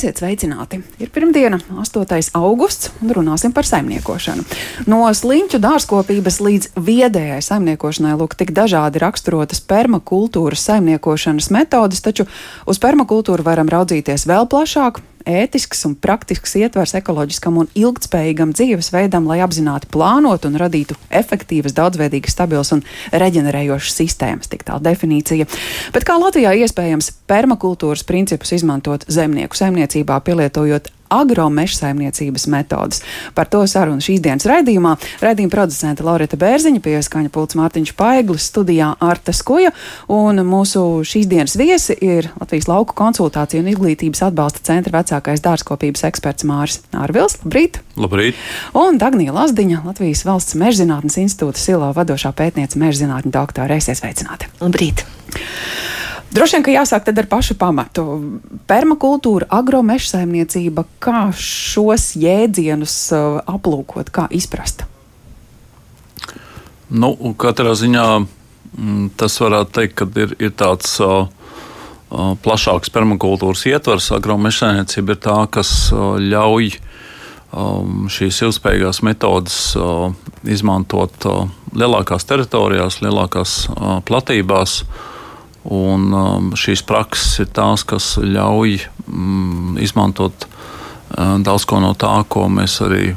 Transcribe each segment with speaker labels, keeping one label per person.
Speaker 1: Esiet sveicināti! Ir pirmdiena, 8. augusts, un runāsim par saimniekošanu. No sliņķu dārzkopības līdz viedējai saimniekošanai lūk tik dažādi raksturotas permakultūras saimniekošanas metodas, taču uz permakultūru varam raudzīties vēl plašāk, ētisks un praktisks ietvers ekoloģiskam un ilgspējīgam dzīvesveidam, lai apzināti plānotu un radītu efektīvas, daudzveidīgas, stabilas un reģenerējošas sistēmas. Tik tā definīcija. Bet kā Latvijā iespējams permakultūras principus izmantot zemnieku saimniecībā, pielietojot agromeža saimniecības metodas. Par to sarunu šīs dienas raidījumā. Raidījuma producente Laurita Bērziņa, pieskaņa pults Mārtiņš Paiglis, studijā Arta Skuja, un mūsu šīs dienas viesi ir Latvijas lauku konsultāciju un izglītības atbalsta centra vecākais dārzkopības eksperts Māris Ārvils. Labrīt!
Speaker 2: Labrīt!
Speaker 1: Un Dagnija Lazdiņa, Latvijas valsts mežzinātnes institūta silo vadošā pētniece mežzinātņu doktora. Esiet sveicināti!
Speaker 3: Labrīt!
Speaker 1: Droši vien, ka jāsāk ar pašu pamatu. Permakultūra, agromeža saimniecība, kā šos jēdzienus uh, aplūkot, kā izprast?
Speaker 2: Nu, katrā ziņā mm, tas varētu teikt, ka ir, ir tāds uh, uh, plašāks permakultūras ietvers. Agromeža saimniecība ir tā, kas uh, ļauj um, šīs ilgspējīgās metodas uh, izmantot uh, lielākās teritorijās, lielākās platībās. Uh, Un um, šīs prakses ir tās, kas ļauj mm, izmantot uh, daudz ko no tā, ko mēs arī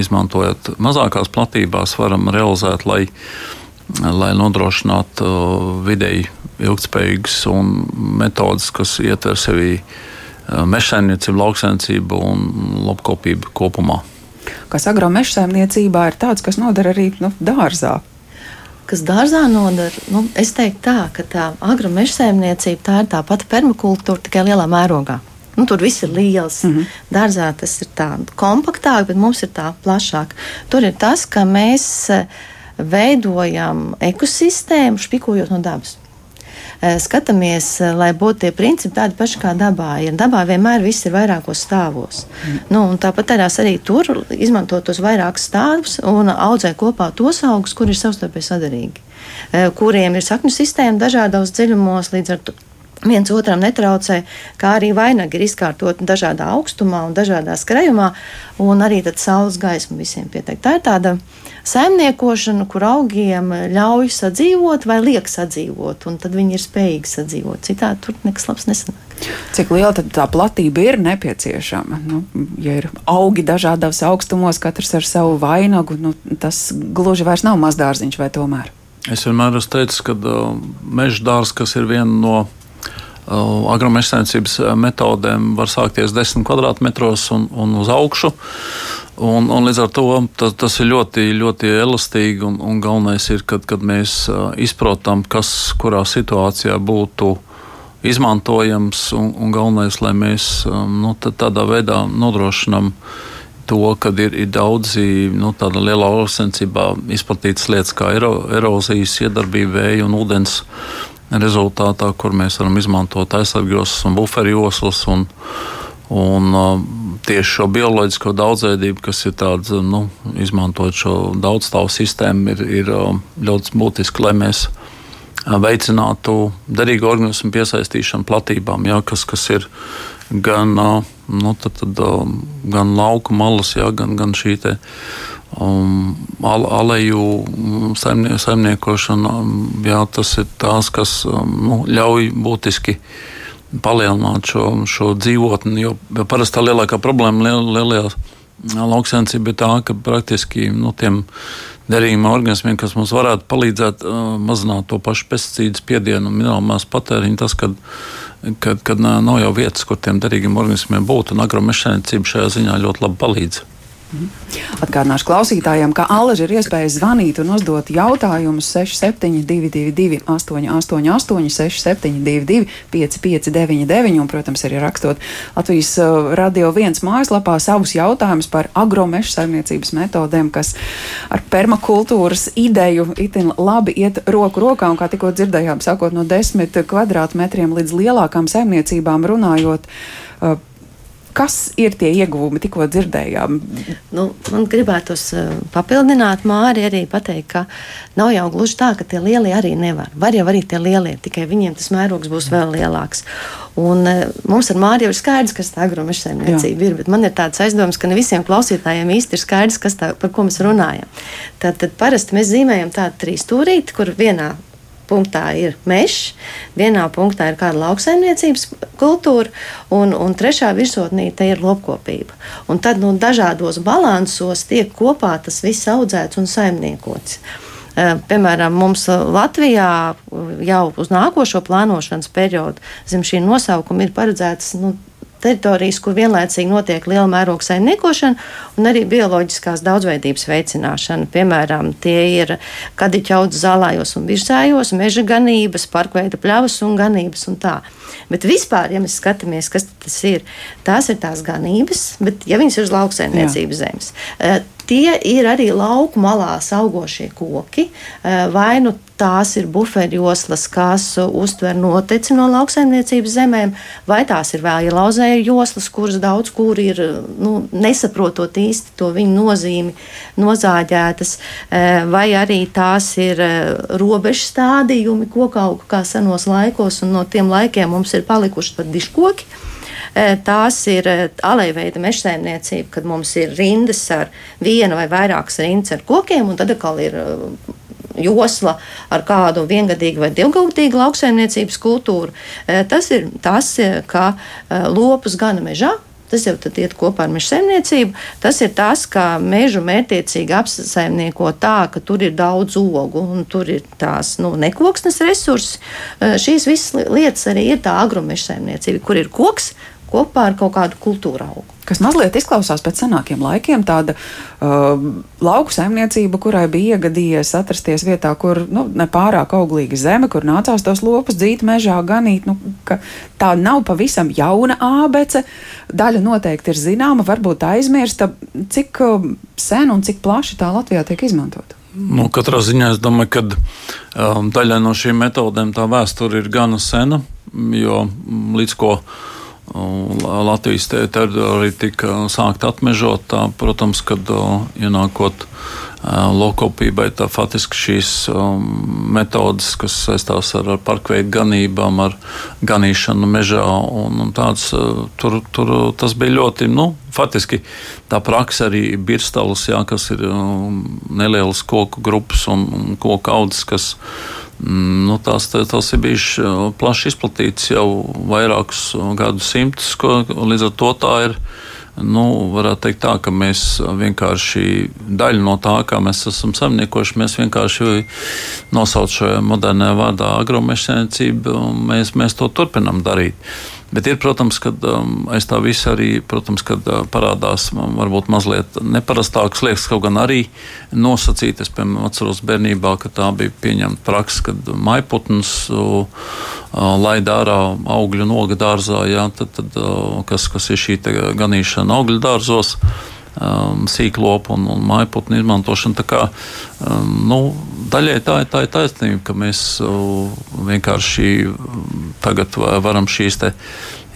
Speaker 2: izmantojot mazākās platībās, varam realizēt, lai, lai nodrošinātu uh, vidēji ilgspējīgas metodas, kas ietver sevī uh, mežsaimniecību, lauksaimniecību un lopkopību kopumā.
Speaker 1: Kas agromeža saimniecībā ir tāds, kas noder arī nu, dārzā
Speaker 3: kas dārzā nodara, nu, es teiktu tā, ka tā agromežsēmniecība tā ir tā pati permakultūra, tikai lielā mērogā. Nu, tur viss ir liels. Mm -hmm. Dārzā tas ir tā kompaktāk, bet mums ir tā plašāk. Tur ir tas, ka mēs eh, veidojam ekosistēmu, špikojot no dabas. Eh, skatāmies, eh, lai būtu tie principi tādi paši kā dabā. Ja dabā vienmēr viss ir vairākos stāvos. Mm. Nu, tāpat arī tur izmantot tos vairākus stāvus un audzēt kopā tos augus, kur ir savstarpēji sadarīgi, eh, kuriem ir sakņu sistēma dažādos dziļumos līdz ar to viens otram netraucē, kā arī vainagi ir izkārtoti dažādā augstumā un dažādā skrejumā, un arī saules gaisma visiem pieteikt. Tā ir tāda saimniekošana, kur augiem ļauj sadzīvot vai liek sadzīvot, un tad viņi ir spējīgi sadzīvot. Citādi tur nekas labs nesanāk.
Speaker 1: Cik liela tā platība ir nepieciešama? Nu, ja ir augi dažādos augstumos, katrs ar savu vainagu, nu, tas gluži vairs nav mazdārziņš vai tomēr?
Speaker 2: Es vienmēr esmu teicis, ka uh, meža dārzs, kas ir viena no uh, agromežsaimniecības metodēm, var sākties 10 kvadrātmetros un, un uz augšu. Un, un līdz ar to tas, tas ir ļoti, ļoti elastīgi. Un, un galvenais ir, kad, kad mēs izprotam, kas kurā situācijā būtu izmantojams. Un, un galvenais, lai mēs nu, tādā veidā nodrošinām to, ka ir, ir daudzi nu, tāda lielā lauksensībā izplatītas lietas kā ero, erozijas, iedarbība, vēja un ūdens rezultātā, kur mēs varam izmantot aizsargos un buferjoslas. Un, un, tieši šo bioloģisko daudzveidību, kas ir tāds, nu, izmantojot šo daudzstāvu sistēmu, ir, ir um, ļoti būtiski, lai mēs uh, veicinātu derīgu organismu piesaistīšanu platībām, jā, kas, kas ir gan, uh, nu, tad, tad, um, gan lauku malas, jā, gan, gan šī te, um, aleju mm, saimnie, saimniekošana. Jā, tas ir tās, kas um, nu, ļauj būtiski palielināt šo, šo dzīvotni. Jo parasti tā lielākā problēma liel, lielajā lauksainicībā ir tā, ka praktiski nu, tiem derīgiem organismiem, kas mums varētu palīdzēt uh, mazināt to pašu pesticīdu spiedienu un minerālu māsu patēriņu, tas, kad, kad, kad nav jau vietas, kur tiem derīgiem organismiem būtu, un agromežsaimniecība šajā ziņā ļoti labi palīdz.
Speaker 1: Atgādināšu klausītājiem, ka Alaži ir iespēja zvanīt un uzdot jautājumus 6722, 888, 672, 559, un, protams, arī rakstot Latvijas uh, Radio 1 mājaslapā savus jautājumus par agromeža saimniecības metodēm, kas ar permakultūras ideju itin labi iet roku rokā, un kā tikko dzirdējām, sākot no 10 kvadrātmetriem līdz lielākām saimniecībām runājot. Uh, Kas ir tie ieguvumi, tikko dzirdējām?
Speaker 3: Nu, man gribētos uh, papildināt, Māri, arī pateikt, ka nav jau gluži tā, ka tie lielie arī nevar. Var jau arī tie lielie, tikai viņiem tas mērogs būs vēl lielāks. Un, uh, mums ar Māriju ir skaidrs, kas tā agromeža saimniecība ir, bet man ir tāds aizdoms, ka ne visiem klausītājiem īsti ir skaidrs, tā, par ko mēs runājam. Tad, tad parasti mēs zīmējam tādu trīs stūrīti, kur vienā punktā ir mežs, vienā punktā ir kāda lauksaimniecības kultūra, un, un trešā virsotnīte ir lopkopība. Un tad nu, dažādos balansos tiek kopā tas viss audzēts un saimniekots. Piemēram, mums Latvijā jau uz nākošo plānošanas periodu zem šī nosaukuma ir paredzēts nu, teritorijas, kur vienlaicīgi notiek liela mēroga saimniekošana un arī bioloģiskās daudzveidības veicināšana. Piemēram, tie ir kadiķaudzes zālājos un virsējos, meža ganības, parkveida pļavas un ganības un tā. Bet vispār, ja mēs skatāmies, kas tas ir, tās ir tās ganības, bet ja viņas ir uz lauksaimniecības zemes, tie ir arī lauku malās augošie koki. Vai nu tās ir buferjoslas, kas uztver noteci no lauksaimniecības zemēm, vai tās ir vēl lauzēju joslas, kuras daudz kur ir nu, nesaprotot īsti to viņu nozīmi, nozāģētas, vai arī tās ir robežu stādījumi kokaugu kā senos laikos, un no tiem laikiem mums ir palikuši pat diškoki. Tās ir alejveida mežsaimniecība, kad mums ir rindas ar vienu vai vairākas rindas ar kokiem, un tad atkal ir josla ar kādu viengadīgu vai divgadīgu lauksaimniecības kultūru. Tas ir tas, ka lopus gana mežā, Tas jau iet kopā ar meža saimniecību. Tas ir tas, ka mežu mērķiecīgi apsaimnieko tā, ka tur ir daudz ogu un tur ir tās nu, nekoksnes resursi. Šīs visas lietas arī ir tā agromeža saimniecība, kur ir koks, kopā ar kaut kādu kultūra augu.
Speaker 1: Kas mazliet izklausās pēc senākiem laikiem, tāda uh, lauku saimniecība, kurai bija iegadījies atrasties vietā, kur nu, nepārāk auglīga zeme, kur nācās tos lopus dzīt mežā, ganīt. Nu, tā nav pavisam jauna ābece. Daļa noteikti ir zināma, varbūt aizmirsta, cik uh, sen un cik plaši tā Latvijā tiek izmantota.
Speaker 2: Nu, katrā ziņā es domāju, ka um, daļai no šīm metodēm tā vēsture ir gana sena, jo līdz ko Latvijas teritorija tika sākta atmežot. Tā, protams, kad ienākot lokopībai, tā faktiski šīs metodes, kas saistās ar, ar parkveidu ganībām, ar ganīšanu mežā, un, un tāds, tur, tur tas bija ļoti, nu, faktiski tā praksa arī birstalus, jā, kas ir nelielas koku grupas un, un koku audzes, kas Mm, nu, tās, tās ir bijušas uh, plaši izplatītas jau vairākus uh, gadu simtus, ko, līdz ar to tā ir. Nu, varētu teikt, tā, ka mēs vienkārši daļu no tā, kā mēs esam saimniekojuši, mēs vienkārši nosaucam šo modernā vārdā agromežsēmniecību, un mēs, mēs to turpinām darīt. Bet ir, protams, ka um, aiz tā visa arī protams, kad, uh, parādās um, varbūt mazliet neparastākas lietas, kaut gan arī nosacītas. Piemēram, atceros bērnībā, ka tā bija pieņemta praksa, kad maiputns uh, uh, laida ārā augļu noga dārzā, jā, tad, tad, uh, kas, kas ir šī ganīšana augļu dārzos um, sīklopu un, un mājputnu izmantošanu. Kā, um, nu, daļai tā, tā ir taisnība, ka mēs uh, vienkārši um, tagad varam šīs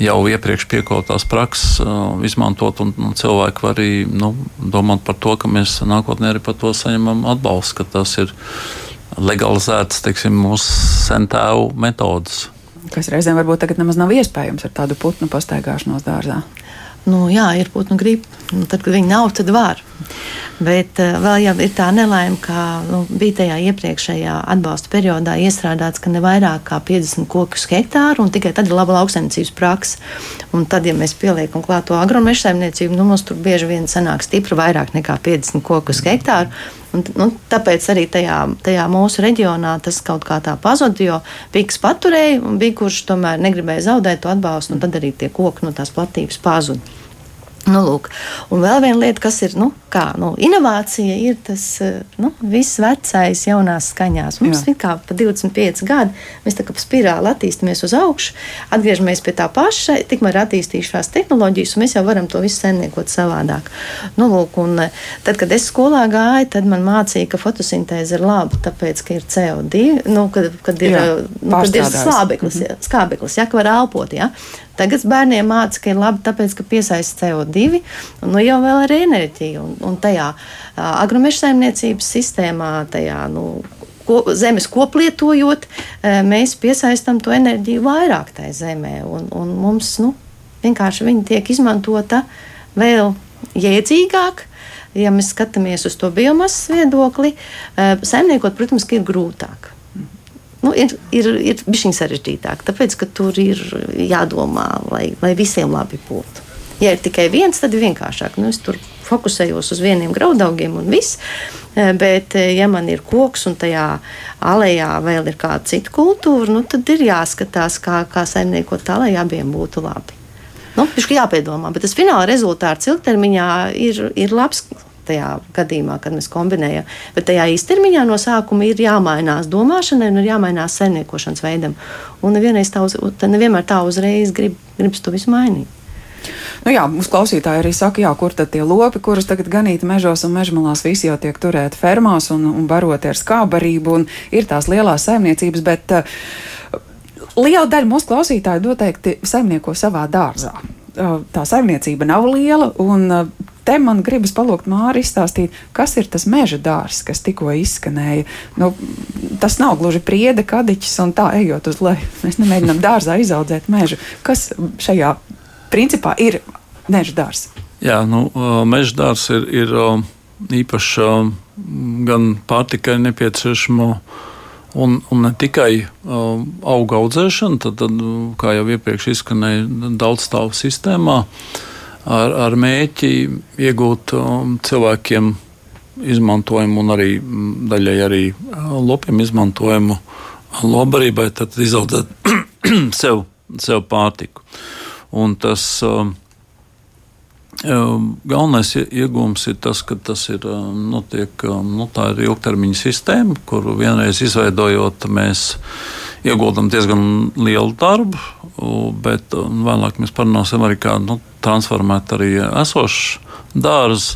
Speaker 2: jau iepriekš piekoptās prakses uh, izmantot, un, un cilvēki var arī nu, domāt par to, ka mēs nākotnē arī par to saņemam atbalstu, ka tas ir legalizēts teiksim, mūsu sentēvu metodas.
Speaker 1: Kas reizēm varbūt tagad nemaz nav iespējams ar tādu putnu pastaigāšanos dārzā.
Speaker 3: Nu, jā, ir putnu gribi. Nu, tad, kad viņi nav, tad var. Bet uh, vēl jau ir tā nelaime, ka nu, bija tajā iepriekšējā atbalsta periodā iestrādāts, ka ne vairāk kā 50 kokus hektāru, un tikai tad ir laba lauksaimniecības praksa. Un tad, ja mēs pieliekam klāt to agromeža saimniecību, nu, mums tur bieži vien sanāk stipri vairāk nekā 50 kokus hektāru. Un, nu, tāpēc arī tajā, tajā mūsu reģionā tas kaut kā tā pazuda, jo piks paturēja, un bija kurš tomēr negribēja zaudēt to atbalstu, un tad arī tie koki no tās platības pazuda. Nu, lūk. un vēl viena lieta, kas ir nu, kā, nu, inovācija, ir tas eh, nu, viss vecais, jaunās skaņās. Mums ir kā pa 25 gadi, mēs tā kā spirāli attīstāmies uz augšu, atgriežamies pie tā paša, tikmēr attīstījušās tehnoloģijas, un mēs jau varam to visu saimniekot savādāk. Nu, lūk, un, eh, tad, kad es skolā gāju, tad man mācīja, ka fotosintēze ir laba, tāpēc, ka ir CO2, nu, kad, kad ir, Jā, nu, kad ir slābeklis, mm -hmm. skābeklis, ja, ka var elpot. Ja? Tagad bērniem māca, ka ir labi, tāpēc, ka piesaista CO2, un nu, jau vēl ir enerģija. Un, un tajā agromeža saimniecības sistēmā, tajā nu, ko, zemes koplietojot, mēs piesaistām to enerģiju vairāk tajā zemē. Un, un mums nu, vienkārši viņa tiek izmantota vēl jēdzīgāk. Ja mēs skatāmies uz to biomasas viedokli, saimniekot, protams, ir grūtāk nu, ir, ir, ir bijis sarežģītāk, tāpēc ka tur ir jādomā, lai, lai visiem labi būtu. Ja ir tikai viens, tad ir vienkāršāk. Nu, es tur fokusējos uz vieniem graudaugiem un viss. Eh, bet, eh, ja man ir koks un tajā alejā vēl ir kāda cita kultūra, nu, tad ir jāskatās, kā, kā saimniekot tā, lai abiem būtu labi. Nu, Viņš ir jāpiedomā, bet tas fināla rezultāts ilgtermiņā ir, ir labs tajā gadījumā, kad mēs kombinējam. Bet tajā īstermiņā no sākuma ir jāmainās domāšanai un ir jāmainās saimniekošanas veidam. Un nevienmēr tā, uz, nevienmēr tā uzreiz grib, gribas to visu mainīt.
Speaker 1: Nu jā, mums klausītāji arī saka, jā, kur tad tie lopi, kurus tagad ganīt mežos un mežmalās, visi jau tiek turēti fermās un, un baroti ar skābarību, un ir tās lielās saimniecības, bet uh, liela daļa mūsu klausītāju noteikti saimnieko savā dārzā. Uh, tā saimniecība nav liela, un uh, te man gribas palūgt Māri izstāstīt, kas ir tas meža dārzs, kas tikko izskanēja. Nu, tas nav gluži priede, kadiķis un tā ejot uz leju. Mēs nemēģinām dārzā izaudzēt mežu. Kas šajā principā ir meža dārzs?
Speaker 2: Jā, nu, meža dārzs ir, ir īpaši gan pārtikai nepieciešamo. Un, un ne tikai uh, auga audzēšana, tad, tad, kā jau iepriekš izskanēja, daudz stāvu sistēmā, uh, ar, ar mēķi iegūt um, cilvēkiem izmantojumu un arī mm, daļai arī uh, lopiem izmantojumu lobarībai, tad izaudzēt sev, sev pārtiku. Un tas um, um, galvenais iegūms ir tas, ka tas ir, notiek, nu, tā ir ilgtermiņa sistēma, kuru vienreiz izveidojot, mēs ieguldam diezgan lielu darbu, bet vēlāk mēs parunāsim arī kā nu, transformēt arī esošs dārzus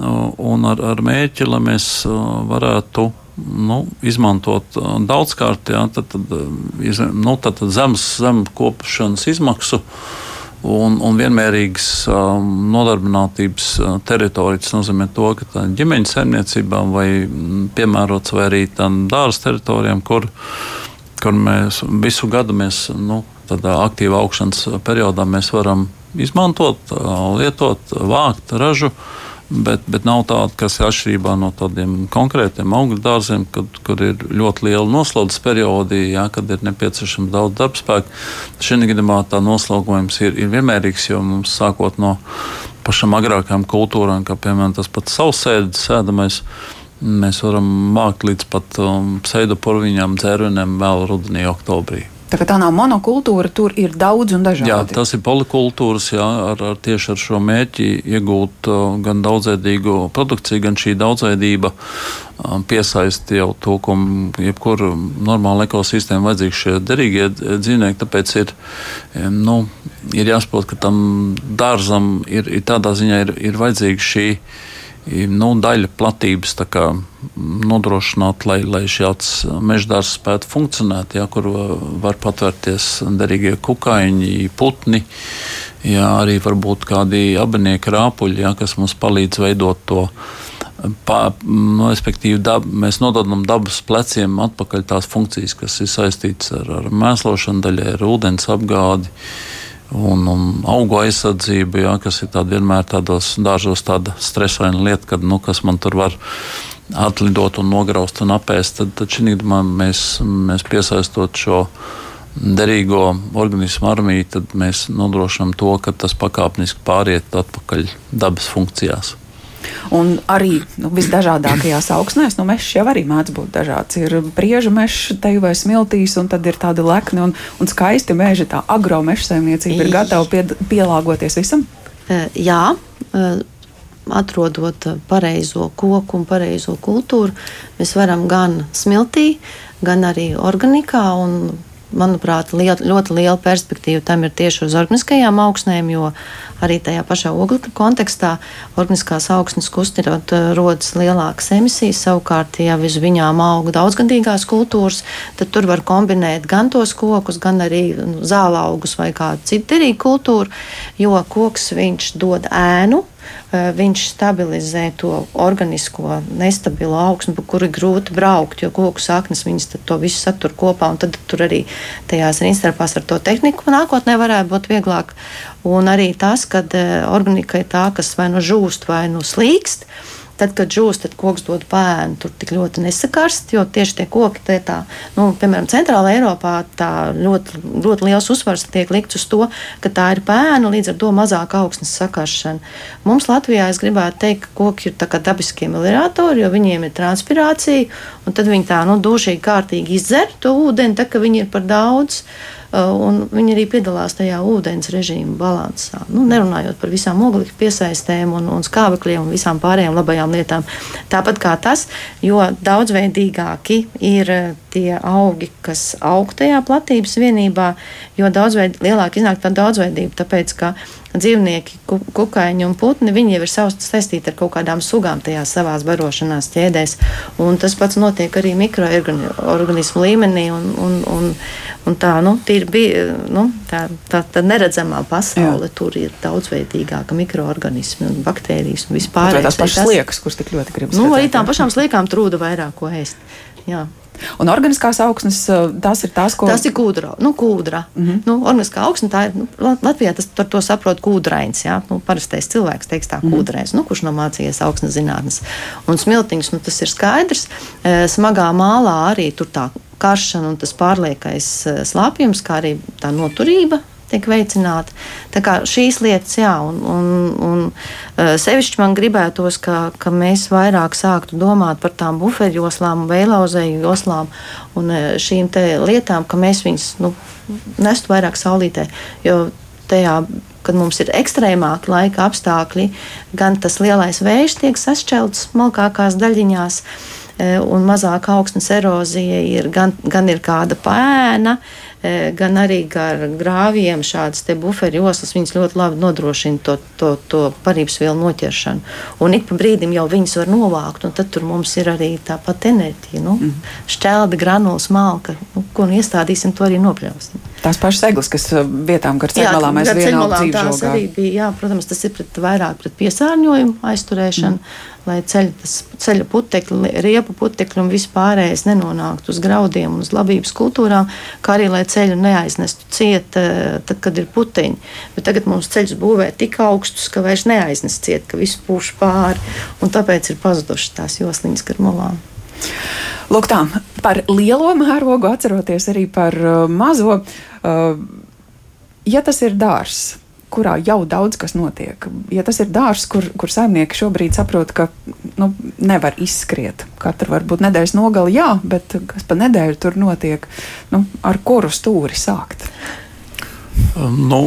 Speaker 2: un ar, ar mēķi, lai mēs varētu nu, izmantot daudzkārt, jā, tad, tad, nu, tad, tad zemes, zemes kopšanas izmaksu. Un, un vienmērīgas um, nodarbinātības teritorijas nozīmē to, ka ģimeņa saimniecībām vai piemērots vai arī tādām dārza teritorijām, kur, kur mēs visu gadu mēs, nu, tādā aktīvā augšanas periodā mēs varam izmantot, lietot, vākt ražu. Bet, bet nav tāda, kas ir atšķirībā no tādiem konkrētiem augļu dārziem, kad, kur ir ļoti liela noslaudas periodi, jā, kad ir nepieciešams daudz darbspēka. Šī gadījumā tā noslogojums ir, ir vienmērīgs, jo mums sākot no pašām agrākām kultūrām, kā piemēram tas pats sausēdes, sēdamais, mēs varam mākt līdz pat um, sēdu porviņām, dzērvenēm vēl rudenī, oktobrī.
Speaker 1: Tā, tā nav monokultūra, tur ir daudz un dažādi.
Speaker 2: Jā, tas ir polikultūras, jā, ar, ar tieši ar šo mērķi iegūt uh, gan daudzveidīgu produkciju, gan šī daudzveidība uh, piesaista jau to, ko jebkura normāla ekosistēma vajadzīgs šie derīgie dzīvnieki. Tāpēc ir, nu, ir jāsaprot, ka tam dārzam ir, ir tādā ziņā ir, ir vajadzīga šī nu, daļa platības kā, nodrošināt, lai, lai šāds meždārs spētu funkcionēt, ja, kur var patvērties derīgie kukaiņi, putni, ja, arī varbūt kādi abinieki rāpuļi, ja, kas mums palīdz veidot to. Pā, nu, respektīvi, dab, mēs nododam dabas pleciem atpakaļ tās funkcijas, kas ir saistītas ar, ar mēslošanu, daļai ar ūdens apgādi. Uh, un, un augu aizsardzība, jā, kas ir tāda vienmēr tādos dārzos tāda stresaina lieta, kad, nu, kas man tur var atlidot un nograust un apēst, tad, tad šī gadījumā mēs, mēs piesaistot šo derīgo organismu armiju, tad mēs nodrošinām to, ka tas pakāpeniski pāriet atpakaļ dabas funkcijās.
Speaker 1: Un arī nu, visdažādākajās augsnēs, nu, mežs jau arī mēdz būt dažāds. Ir priežu mežs, te vai smiltīs, un tad ir tādi lekni un, un skaisti meži. Tā agromeža saimniecība ir gatava pie, pielāgoties visam?
Speaker 3: E, jā. E, atrodot pareizo koku un pareizo kultūru, mēs varam gan smiltī, gan arī organikā. Manuprāt, liel, ļoti liela perspektīva tam ir tieši uz organiskajām augsnēm, jo arī tajā pašā oglekļa kontekstā organiskās augsnes kustinot rodas lielākas emisijas. Savukārt, ja uz viņām aug daudzgadīgās kultūras, tad tur var kombinēt gan tos kokus, gan arī nu, zāla augus vai kādu citu derīgu kultūru, jo koks viņš dod ēnu Eh, viņš stabilizē to organisko nestabilo augsni, pa kuru ir grūti braukt, jo koku saknes viņas to visu satur kopā, un tad tur arī tajās rinstarpās ar to tehniku nākotnē varētu būt vieglāk. Un arī tas, ka eh, organika ir tā, kas vai nu žūst, vai nu slīkst. Tad, kad žūst, tad koks dod pēnu, tur tik ļoti nesakarst, jo tieši tie koki, tie tā, nu, piemēram, Centrālajā Eiropā, tā ļoti, ļoti liels uzsvars tiek likts uz to, ka tā ir pēna, līdz ar to mazāk augsnes sakaršana. Mums Latvijā es gribētu teikt, ka koki ir tā kā dabiskie meliratori, jo viņiem ir transpirācija, un tad viņi tā, nu, dušīgi kārtīgi izdzer to ūdeni, tā ka viņi ir par daudz. Uh, un viņi arī piedalās tajā ūdens režīmu balansā. Nu, nerunājot par visām oglekļa piesaistēm un, un skābekļiem un visām pārējām labajām lietām. Tāpat kā tas, jo daudzveidīgāki ir uh, tie augi, kas aug tajā platības vienībā, jo daudzveid, lielāk iznāk tā daudzveidība, tāpēc ka dzīvnieki, kukaiņi un putni, viņi jau ir saistīti ar kaut kādām sugām tajās savās barošanās ķēdēs. Un tas pats notiek arī mikroorganismu līmenī. Un, un, un, un tā, nu, bija, nu, tā, tā, tā neredzamā pasaule, Jā. tur ir daudzveidīgāka mikroorganismi un baktērijas un vispār.
Speaker 1: Tās pašas sliekas, kuras tik ļoti gribas.
Speaker 3: Nu, arī tām pašām sliekām trūda vairāk ko ēst. Jā.
Speaker 1: Un organiskās augsnes, tās ir tās, ko.
Speaker 3: Tas ir kūdra. Nu, kūdra. Mm -hmm. nu, organiskā augsne, tā ir, nu, Latvijā tas par to saprot kūdrains, jā. Nu, parastais cilvēks teiks tā mm -hmm. kūdrains, nu, kurš nav mācījies augsnes zinātnes. Un smiltiņš, nu, tas ir skaidrs. Smagā mālā arī tur tā karšana un tas pārliekais slāpjums, kā arī tā noturība tiek veicināti. Tā kā šīs lietas, jā, un, un, un uh, sevišķi man gribētos, ka, ka mēs vairāk sāktu domāt par tām buferjoslām, vēlauzēju joslām un uh, šīm lietām, ka mēs viņus nu, nestu vairāk saulītē. Jo tajā kad mums ir ekstrēmāki laika apstākļi, gan tas lielais vējš tiek sašķelts smalkākās daļiņās, uh, un mazāk augsnes erozija ir, gan, gan ir kāda pēna, E, gan arī ar grāviem šādas buferu joslas, viņas ļoti labi nodrošina to, to, to parības vielu noķeršanu. Un ik pa brīdim jau viņas var novākt, un tad tur mums ir arī tāpat enerģija. Nu, mm. Šķelda, granulas, malka, nu, ko nu iestādīsim, to arī nopļausim.
Speaker 1: Tās pašas eglis, kas uh, vietām gar ceļmalā mēs vienalga
Speaker 3: dzīvžogā. Bija, jā, protams, tas ir pret, vairāk pret piesārņojumu aizturēšanu. Mm lai ceļa, ceļa putekļi, riepu putekļi un vispārējais nenonāktu uz graudiem un uz labības kultūrām, kā arī lai ceļu neaiznestu ciet, eh, tad, kad ir puteņi. Bet tagad mums ceļus būvē tik augstus, ka vairs neaiznes ciet, ka viss pūš pāri, un tāpēc ir pazudušas tās josliņas gar malām.
Speaker 1: Lūk, tā par lielo mērogu atceroties arī par uh, mazo. Uh, ja tas ir dārsts, kurā jau daudz kas notiek. Ja tas ir dārsts, kur, kur saimnieki šobrīd saprot, ka nu, nevar izskriet katru varbūt nedēļas nogali, jā, bet kas pa nedēļu tur notiek, nu, ar kuru stūri sākt?
Speaker 2: Um, nu,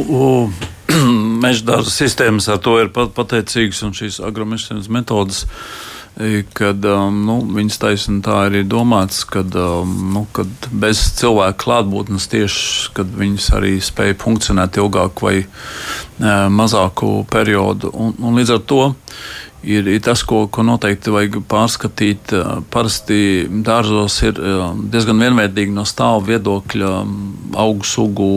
Speaker 2: Meža dārza sistēmas ar to ir pateicīgas, un šīs agromežsienas metodas uh, kad um, nu, viņas taisnība tā arī ir domāts, kad, um, nu, kad bez cilvēka klātbūtnes tieši, viņas arī spēja funkcionēt ilgāku vai uh, mazāku periodu. Un, un līdz ar to ir, ir tas, ko, ko noteikti vajag pārskatīt. Parasti dārzos ir diezgan vienveidīgi no stāva viedokļa augu sugu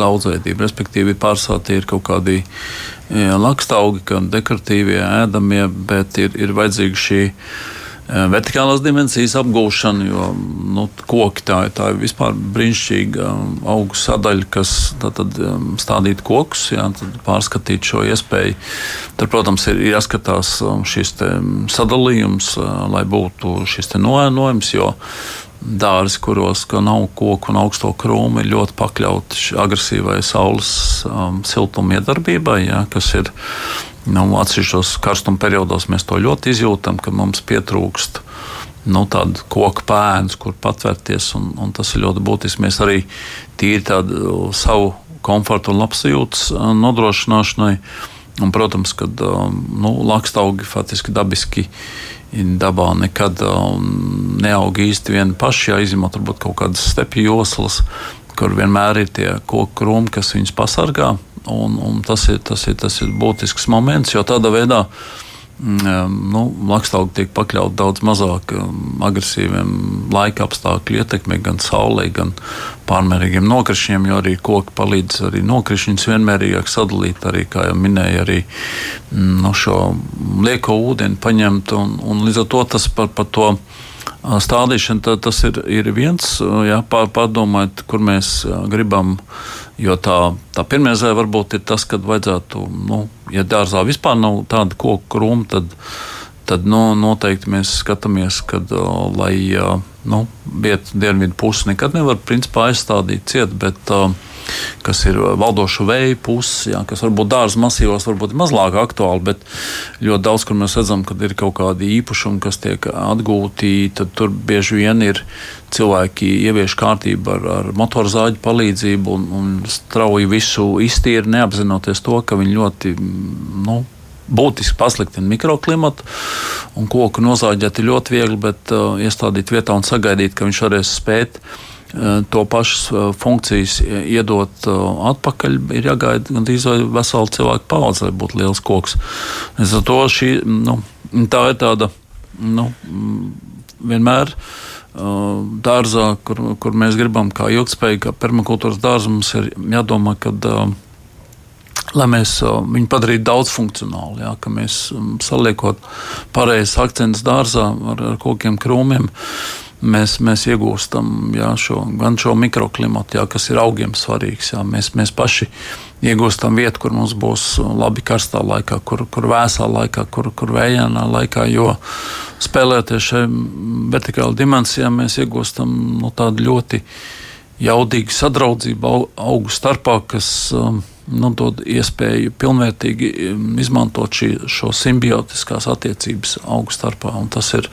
Speaker 2: daudzveidība. Respektīvi, pārsvarā ir kaut kādi lakstaugi, gan dekoratīvie, ēdamie, bet ir, ir vajadzīga šī vertikālās dimensijas apgūšana, jo nu, koki tā, tā ir vispār brīnišķīga augu sadaļa, kas tad, stādīt kokus, jā, pārskatīt šo iespēju. Tad, protams, ir jāskatās šis sadalījums, lai būtu šis noēnojums, jo dārzi, kuros nav koku un augsto krūmu, ir ļoti pakļauti agresīvai saules um, siltuma iedarbībai, ja, kas ir nu, atsevišķos karstuma periodos. Mēs to ļoti izjūtam, ka mums pietrūkst nu, tādu koku pēnu, kur patvērties, un, un tas ir ļoti būtiski. Mēs arī tīri tādu savu komfortu un labsajūtas nodrošināšanai. Un, protams, ka nu, lakstaugi faktiski dabiski dabā nekad neaug īsti vieni paši, ja izņemot varbūt kaut kādas stepju joslas, kur vienmēr ir tie koku krūmi, kas viņus pasargā. Un, un tas, ir, tas, ir, tas ir būtisks moments, jo tādā veidā mm, nu, lakstaugi tiek pakļauti daudz mazāk agresīviem laika apstākļu ietekmei, gan saulē, gan pārmērīgiem nokrišņiem, jo arī koki palīdz arī nokrišņus vienmērīgāk sadalīt, arī, kā jau minēja, arī mm, no šo lieko ūdeni paņemt, un, un līdz ar to tas par, par to stādīšana, tas ir, ir viens, jā, pārdomājot, kur mēs gribam. Jo tā, tā zēna varbūt ir tas, ka vajadzētu, nu, ja dārzā vispār nav tāda koku krūma, tad, tad nu, noteikti mēs skatāmies, ka, lai nu, dienvidu pusi nekad nevar principā aizstādīt ciet, bet uh, kas ir valdošu vēju puses, jā, kas varbūt dārza masīvos varbūt mazāk aktuāli, bet ļoti daudz, kur mēs redzam, ka ir kaut kādi īpašumi, kas tiek atgūti, tad tur bieži vien ir cilvēki ievieš kārtību ar, ar motorzāģu palīdzību un, un strauji visu iztīri, neapzinoties to, ka viņi ļoti nu, būtiski pasliktina mikroklimatu. Koku nozāģēt ir ļoti viegli, bet uh, iestādīt vietā un sagaidīt, ka viņš varēs spēt Eh, to pašas eh, funkcijas iedot eh, atpakaļ, ir jāgaida gandrīz vai vesela cilvēka paudze, lai būtu liels koks. Līdz ar to šī, nu, tā ir tāda nu, vienmēr dārzā, kur, kur mēs gribam, kā ilgspējīgi, kā permakultūras dārza, mums ir jādomā, ka lai mēs viņu padarītu daudz funkcionālu, jā, ka mēs saliekot pareizes akcentus dārzā ar, ar kokiem krūmiem. Uh, mēs, mēs iegūstam jā, šo, gan šo mikroklimatu, jā, kas ir augiem svarīgs. Jā. Mēs, mēs paši iegūstam vietu, kur mums būs labi karstā laikā, kur, kur vēsā laikā, kur, kur vējainā laikā. Jo spēlēties šajā vertikālajā dimensijā, mēs iegūstam no nu, tādu ļoti jaudīgu sadraudzību augu starpā, kas um, nu, dod iespēju pilnvērtīgi um, izmantot šī, šo simbiotiskās attiecības augu starpā. Un tas ir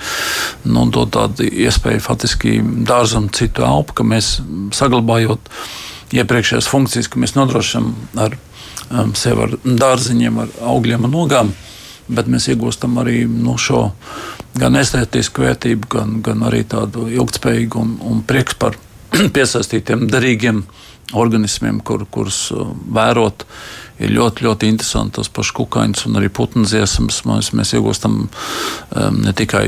Speaker 2: nu, dod tādu iespēju faktiski dārzam citu elpu, ka mēs saglabājot iepriekšējās funkcijas, ka mēs nodrošinām ar um, sevi ar dārziņiem, ar augļiem un nogām. Bet mēs iegūstam arī nu, šo gan estētisku vērtību, gan, gan arī tādu ilgspējīgu un, un prieks par piesaistītiem derīgiem organismiem, kur, kurus uh, vērot. Ir ļoti, ļoti interesanti tas pašs kukaiņš un arī putnu dziesmas. Mēs, mēs iegūstam um, ne tikai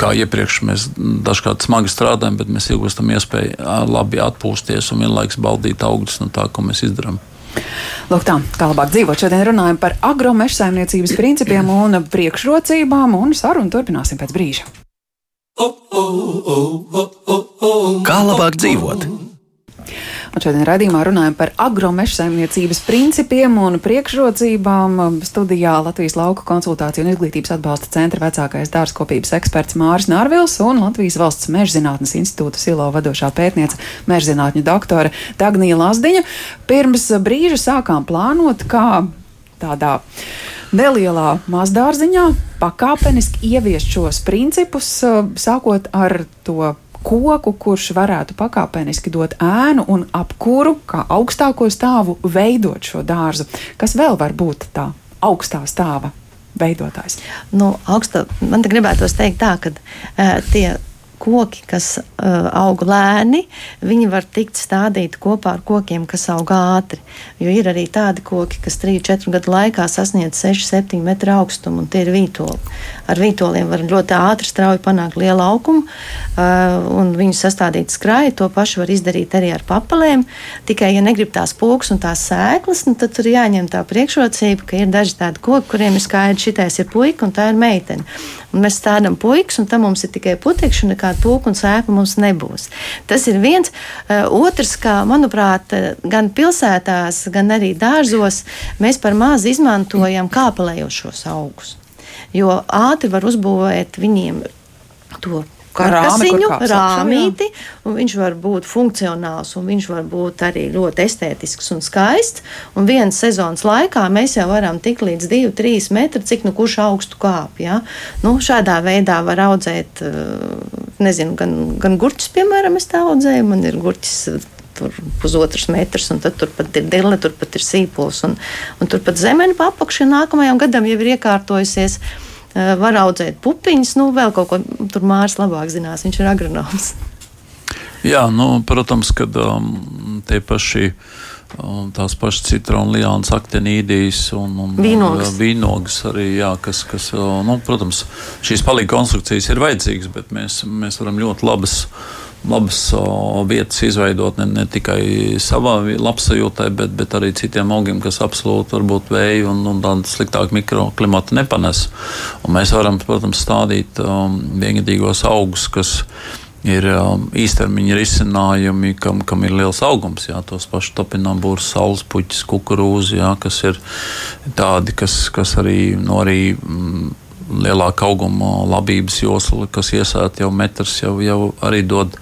Speaker 2: kā iepriekš, mēs dažkārt smagi strādājam, bet mēs iegūstam iespēju labi atpūsties un vienlaikus baudīt augļus no tā, ko mēs izdarām.
Speaker 1: Lūk, tā kā labāk dzīvot. Šodien runājam par agromeža saimniecības principiem un priekšrocībām, un sarunu turpināsim pēc brīža.
Speaker 4: Kā labāk dzīvot?
Speaker 1: Un šodien raidījumā runājam par agromeža saimniecības principiem un priekšrocībām. Studijā Latvijas lauku konsultāciju un izglītības atbalsta centra vecākais dārzkopības eksperts Māris Nārvils un Latvijas valsts meža zinātnes institūta silo vadošā pētniece meža zinātņu doktore Dagnija Lazdiņa. Pirms brīža sākām plānot, kā tādā nelielā mazdārziņā pakāpeniski ieviest šos principus, sākot ar to koku, kurš varētu pakāpeniski dot ēnu un apkuru, kā augstāko stāvu, veidot šo dārzu. Kas vēl var būt tā augstā stāva veidotājs?
Speaker 3: Nu, augsta, man te gribētos teikt tā, ka uh, tie koki, kas uh, aug lēni, viņi var tikt stādīti kopā ar kokiem, kas aug ātri. Jo ir arī tādi koki, kas 3-4 gadu laikā sasniedz 6-7 metru augstumu, un tie ir vītoli. Ar vītoliem var ļoti ātri, strauji panākt lielu augumu, uh, un viņu sastādīt skrāju. To pašu var izdarīt arī ar papelēm. Tikai, ja negrib tās pogas un tās sēklas, nu, tad tur jāņem tā priekšrocība, ka ir daži tādi koki, kuriem ir skaidrs, šitais ir puika un tā ir meitene. Un mēs stādām puikas, un tam mums ir tikai putekļi, un nekāda pūka un sēkla mums nebūs. Tas ir viens. Uh, otrs, kā manuprāt, gan pilsētās, gan arī dārzos mēs par maz izmantojam kāpelējošos augus. Jo ātri var uzbūvēt viņiem to karkasiņu, Rāmi, rāmīti, un viņš var būt funkcionāls, un viņš var būt arī ļoti estētisks un skaists. Un vienas sezonas laikā mēs jau varam tikt līdz 2-3 metri, cik nu kurš augstu kāp. Ja? Nu, šādā veidā var audzēt, eh, nezinu, gan, gan gurķus, piemēram, es tā audzēju, man ir gurķis tur pusotrs metrs, un tad turpat ir dille, turpat ir sīpols, un, un turpat zemeņa apakšā nākamajam gadam jau ir iekārtojusies. Eh, var audzēt pupiņas, nu, vēl kaut ko tur Mārcis labāk zinās, viņš ir agronoms.
Speaker 2: Jā, nu, protams, ka um, tie paši. Um, tās pašas citronu liānas, aktinīdijas un, un
Speaker 3: vīnogas.
Speaker 2: Vīnogas arī, jā, kas, kas, nu, protams, šīs palīga konstrukcijas ir vajadzīgas, bet mēs, mēs varam ļoti labas labas vietas izveidot ne, ne tikai savā labsajūtai, bet, bet arī citiem augiem, kas absolūti varbūt vēju un, un tādu sliktāku mikroklimatu nepanes. Un mēs varam, protams, stādīt um, viengadīgos augus, kas ir um, īstermiņa risinājumi, kam, kam ir liels augums. Jā, tos pašus topinambūrus, saules puķis, kukurūzi, jā, kas ir tādi, kas, kas arī, no arī mm, lielāka auguma labības josla, kas iesēta jau metrs, jau, jau arī dod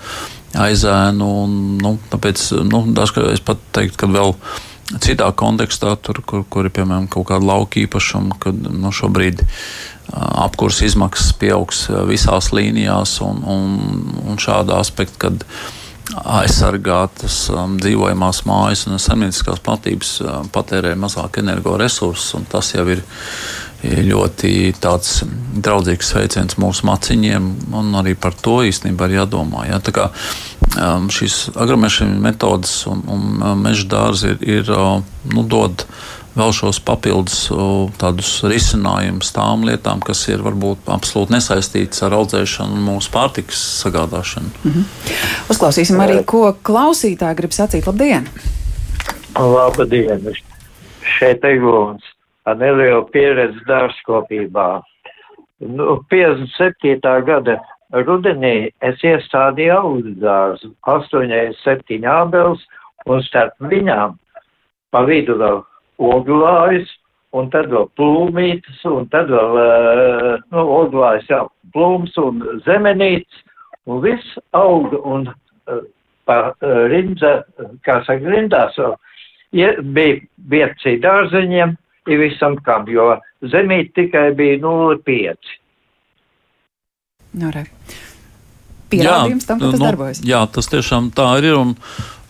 Speaker 2: aizēnu. Un, nu, tāpēc nu, dažkārt es pat teiktu, ka vēl citā kontekstā, tur, kur, kur ir piemēram kaut kāda lauka īpašuma, kad nu, šobrīd apkurss izmaksas pieaugs visās līnijās un, un, un šāda aspekta, kad aizsargātas um, dzīvojamās mājas un saimnieciskās platības um, patērē mazāk energoresursus, un tas jau ir ļoti draudzīgs veiciens mūsu maciņiem, un arī par to īstenībā ir jādomā. Ja? Tā kā um, šīs agromeža metodas un, un um, meža dārzi ir, ir uh, nu, dod vēl šos papildus uh, tādus risinājumus tām lietām, kas ir varbūt absolūti nesaistītas ar audzēšanu un mūsu pārtikas sagādāšanu.
Speaker 1: Mm -hmm. Uzklausīsim arī, ko klausītāji grib sacīt. Labdien!
Speaker 5: Labdien! Šeit ir Gulns ar nelielu pieredzi dārzkopībā. Nu, 57. gada rudenī es iestādīju augu dārzu, 87 ābels, un starp viņām pa vidu vēl oglājus, un tad vēl plūmītas, un tad vēl, eh, nu, oglājus, jā, plūms un zemenīts, un viss auga, un uh, pa uh, rindza, kā saka, rindās vēl, ja, bija vietas dārzeņiem, ir visam kam, jo zemīt tikai bija 0,5.
Speaker 1: No, re. Pierādījums tam, ka tas nu, darbojas.
Speaker 2: Jā, tas tiešām tā ir. Un,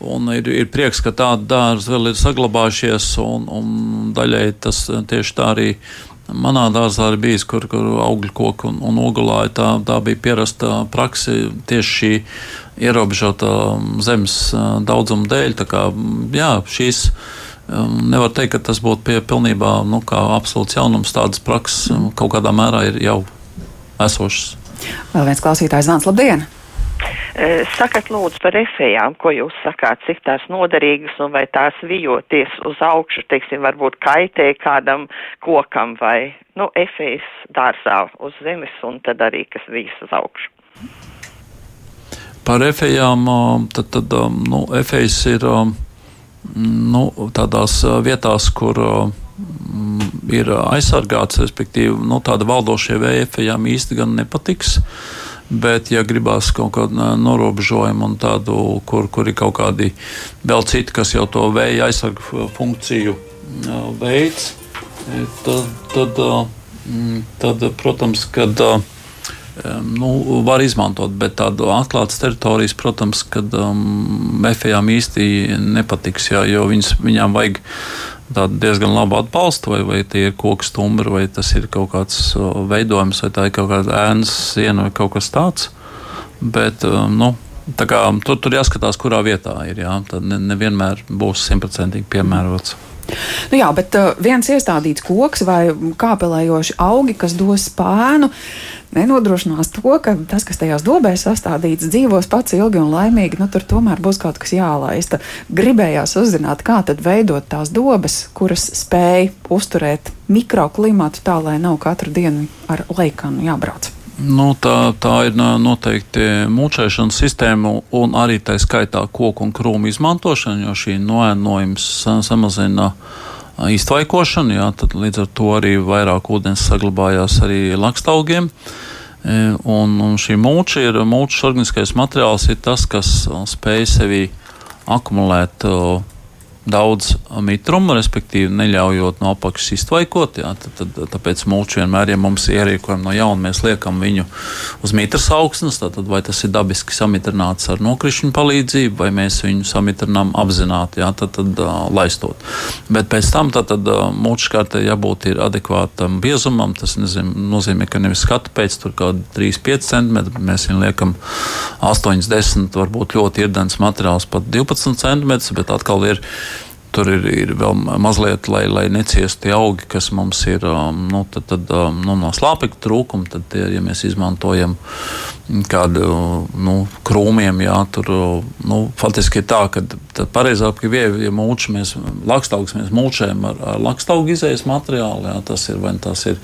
Speaker 2: un ir, ir prieks, ka tādi dārzi vēl ir saglabājušies, un, un daļai tas tieši tā arī manā dārzā ir bijis, kur, kur augļu koku un, un ogulāja. Tā, tā bija pierasta praksa tieši šī ierobežota zemes daudzuma dēļ. Tā kā, jā, šīs Um, nevar teikt, ka tas būtu pie pilnībā nu, absolūts jaunums. Tādas prakses um, kaut kādā mērā ir jau esošas.
Speaker 1: Vēl viens klausītājs zvans. Labdien!
Speaker 6: E, sakat, lūdzu, par efējām, ko jūs sakāt, cik tās noderīgas un vai tās vijoties uz augšu, teiksim, varbūt kaitē kādam kokam vai, nu, efējas dārzā uz zemes un tad arī, kas vīs uz augšu.
Speaker 2: Par efējām, tad, tad nu, efējas ir nu, tādās vietās, kur mm, ir aizsargāts, respektīvi, nu, tāda valdošie vēja efejām īsti gan nepatiks. Bet, ja gribās kaut kādu norobežojumu un tādu, kur, kur ir kaut kādi vēl citi, kas jau to vēja aizsargu funkciju veids, tad, tad, tad protams, kad nu, var izmantot, bet tādu atklātas teritorijas, protams, kad um, efejām īsti nepatiks, jā, jo viņas, viņām vajag tādu diezgan labu atbalstu, vai, vai tie ir koks stumbri, vai tas ir kaut kāds veidojums, vai tā ir kaut kāda ēnas siena vai kaut kas tāds. Bet, um, nu, tā kā, tur, tur jāskatās, kurā vietā ir. Jā, tad nevienmēr ne būs simtprocentīgi piemērots.
Speaker 1: Nu jā, bet uh, viens iestādīts koks vai kāpelējoši augi, kas dos pēnu, nenodrošinās to, ka tas, kas tajās dobēs sastādīts, dzīvos pats ilgi un laimīgi. Nu, tur tomēr būs kaut kas jālaista. Gribējās uzzināt, kā tad veidot tās dobes, kuras spēj uzturēt mikroklimatu tā, lai nav katru dienu ar leikanu jābrauc.
Speaker 2: Nu, tā, tā ir noteikti mūčēšanas sistēma un arī tā skaitā koku un krūmu izmantošana, jo šī noēnojums samazina iztvaikošanu, jā, tad līdz ar to arī vairāk ūdens saglabājās arī lakstaugiem. E, un, un šī mūča ir mūčas organiskais materiāls, ir tas, kas spēj sevī akumulēt daudz mitruma, respektīvi neļaujot no apakšas iztvaikot. Jā, tad, tad, tāpēc mūču vienmēr, ja mums ir ierīkojumi no jauna, mēs liekam viņu uz mitras augsnes, tad vai tas ir dabiski samitrināts ar nokrišņu palīdzību, vai mēs viņu samitrinām apzināti, jā, tad, tad laistot. Bet pēc tam tad, tad uh, mūču kārtē jābūt adekvātam biezumam. Tas nezinu, nozīmē, ka nevis skatu pēc tur kaut kāda 3-5 cm, mēs viņu liekam 8, 10, varbūt ļoti irdens materiāls pat 12 cm, bet atkal ir Tur ir, ir vēl mazliet, lai, lai neciestu tie augi, kas mums ir um, nu, tad, tad, um, nu, no slāpekļa trūkuma. Tad, ja mēs izmantojam kādu nu, krūmiem, jā, tur nu, faktiski ir tā, ka pareizāk ir, ja mūču mēs lakstaugus mēs mūčējam ar, ar lakstaugu izējas materiālu. Jā, tas ir vai tas ir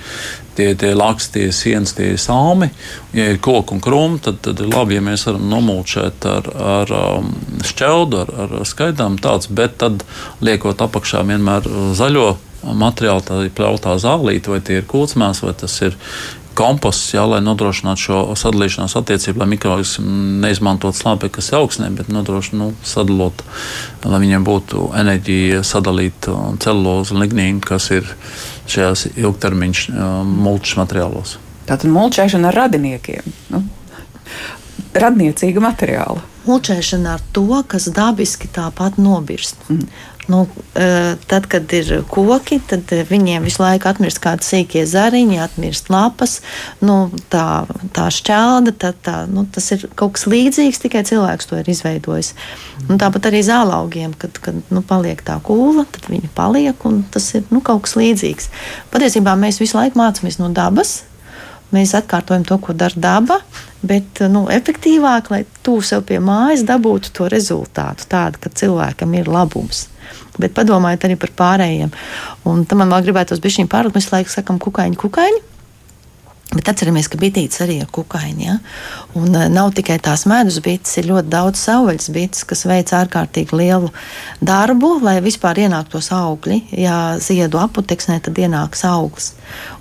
Speaker 2: tie, tie laks, tie sienas, tie salmi. Ja ir koku un krūmi, tad, tad ir labi, ja mēs varam nomūčēt ar, ar um, šķeldu, ar, ar skaidām tāds, bet tad liekot apakšā vienmēr zaļo materiālu, tā ir pļautā zālīte, vai tie ir kūtsmēs, vai tas ir komposts, jā, lai nodrošinātu šo sadalīšanās attiecību, lai mikroorganismi kas ir augstnē, bet nodrošinātu nu, sadalot, lai viņiem būtu enerģija sadalīt celulozu un lignīnu, kas ir šajās ilgtermiņa mulču materiālos.
Speaker 1: Tātad mulčēšana ar radiniekiem. Nu, radniecīga materiāla.
Speaker 3: Mulčēšana ar to, kas dabiski tāpat nobirst. Mm. Nu, e, tad, kad ir koki, tad viņiem visu laiku atmirst kādi sīkie zariņi, atmirst lapas. Nu, tā, tā šķelda, tā, tā, nu, tas ir kaut kas līdzīgs, tikai cilvēks to ir izveidojis. Nu, tāpat arī zālaugiem, kad, kad nu, paliek tā kūla, tad viņi paliek, un tas ir nu, kaut kas līdzīgs. Patiesībā mēs visu laiku mācāmies no dabas. Mēs atkārtojam to, ko dara daba, bet nu, efektīvāk, lai tu sev pie mājas dabūtu to rezultātu, tādu, ka cilvēkam ir labums bet padomājiet arī par pārējiem. Un tam man vēl gribētos šī pārāk, mēs laikam sakam kukaiņi, kukaiņi. Bet atceramies, ka bitītes arī ir kukaiņi. Ja? Un uh, nav tikai tās medus bites, ir ļoti daudz savvaļas bites, kas veic ārkārtīgi lielu darbu, lai vispār ienāktos augļi. Ja ziedu aputeksnē, tad ienāks auglis.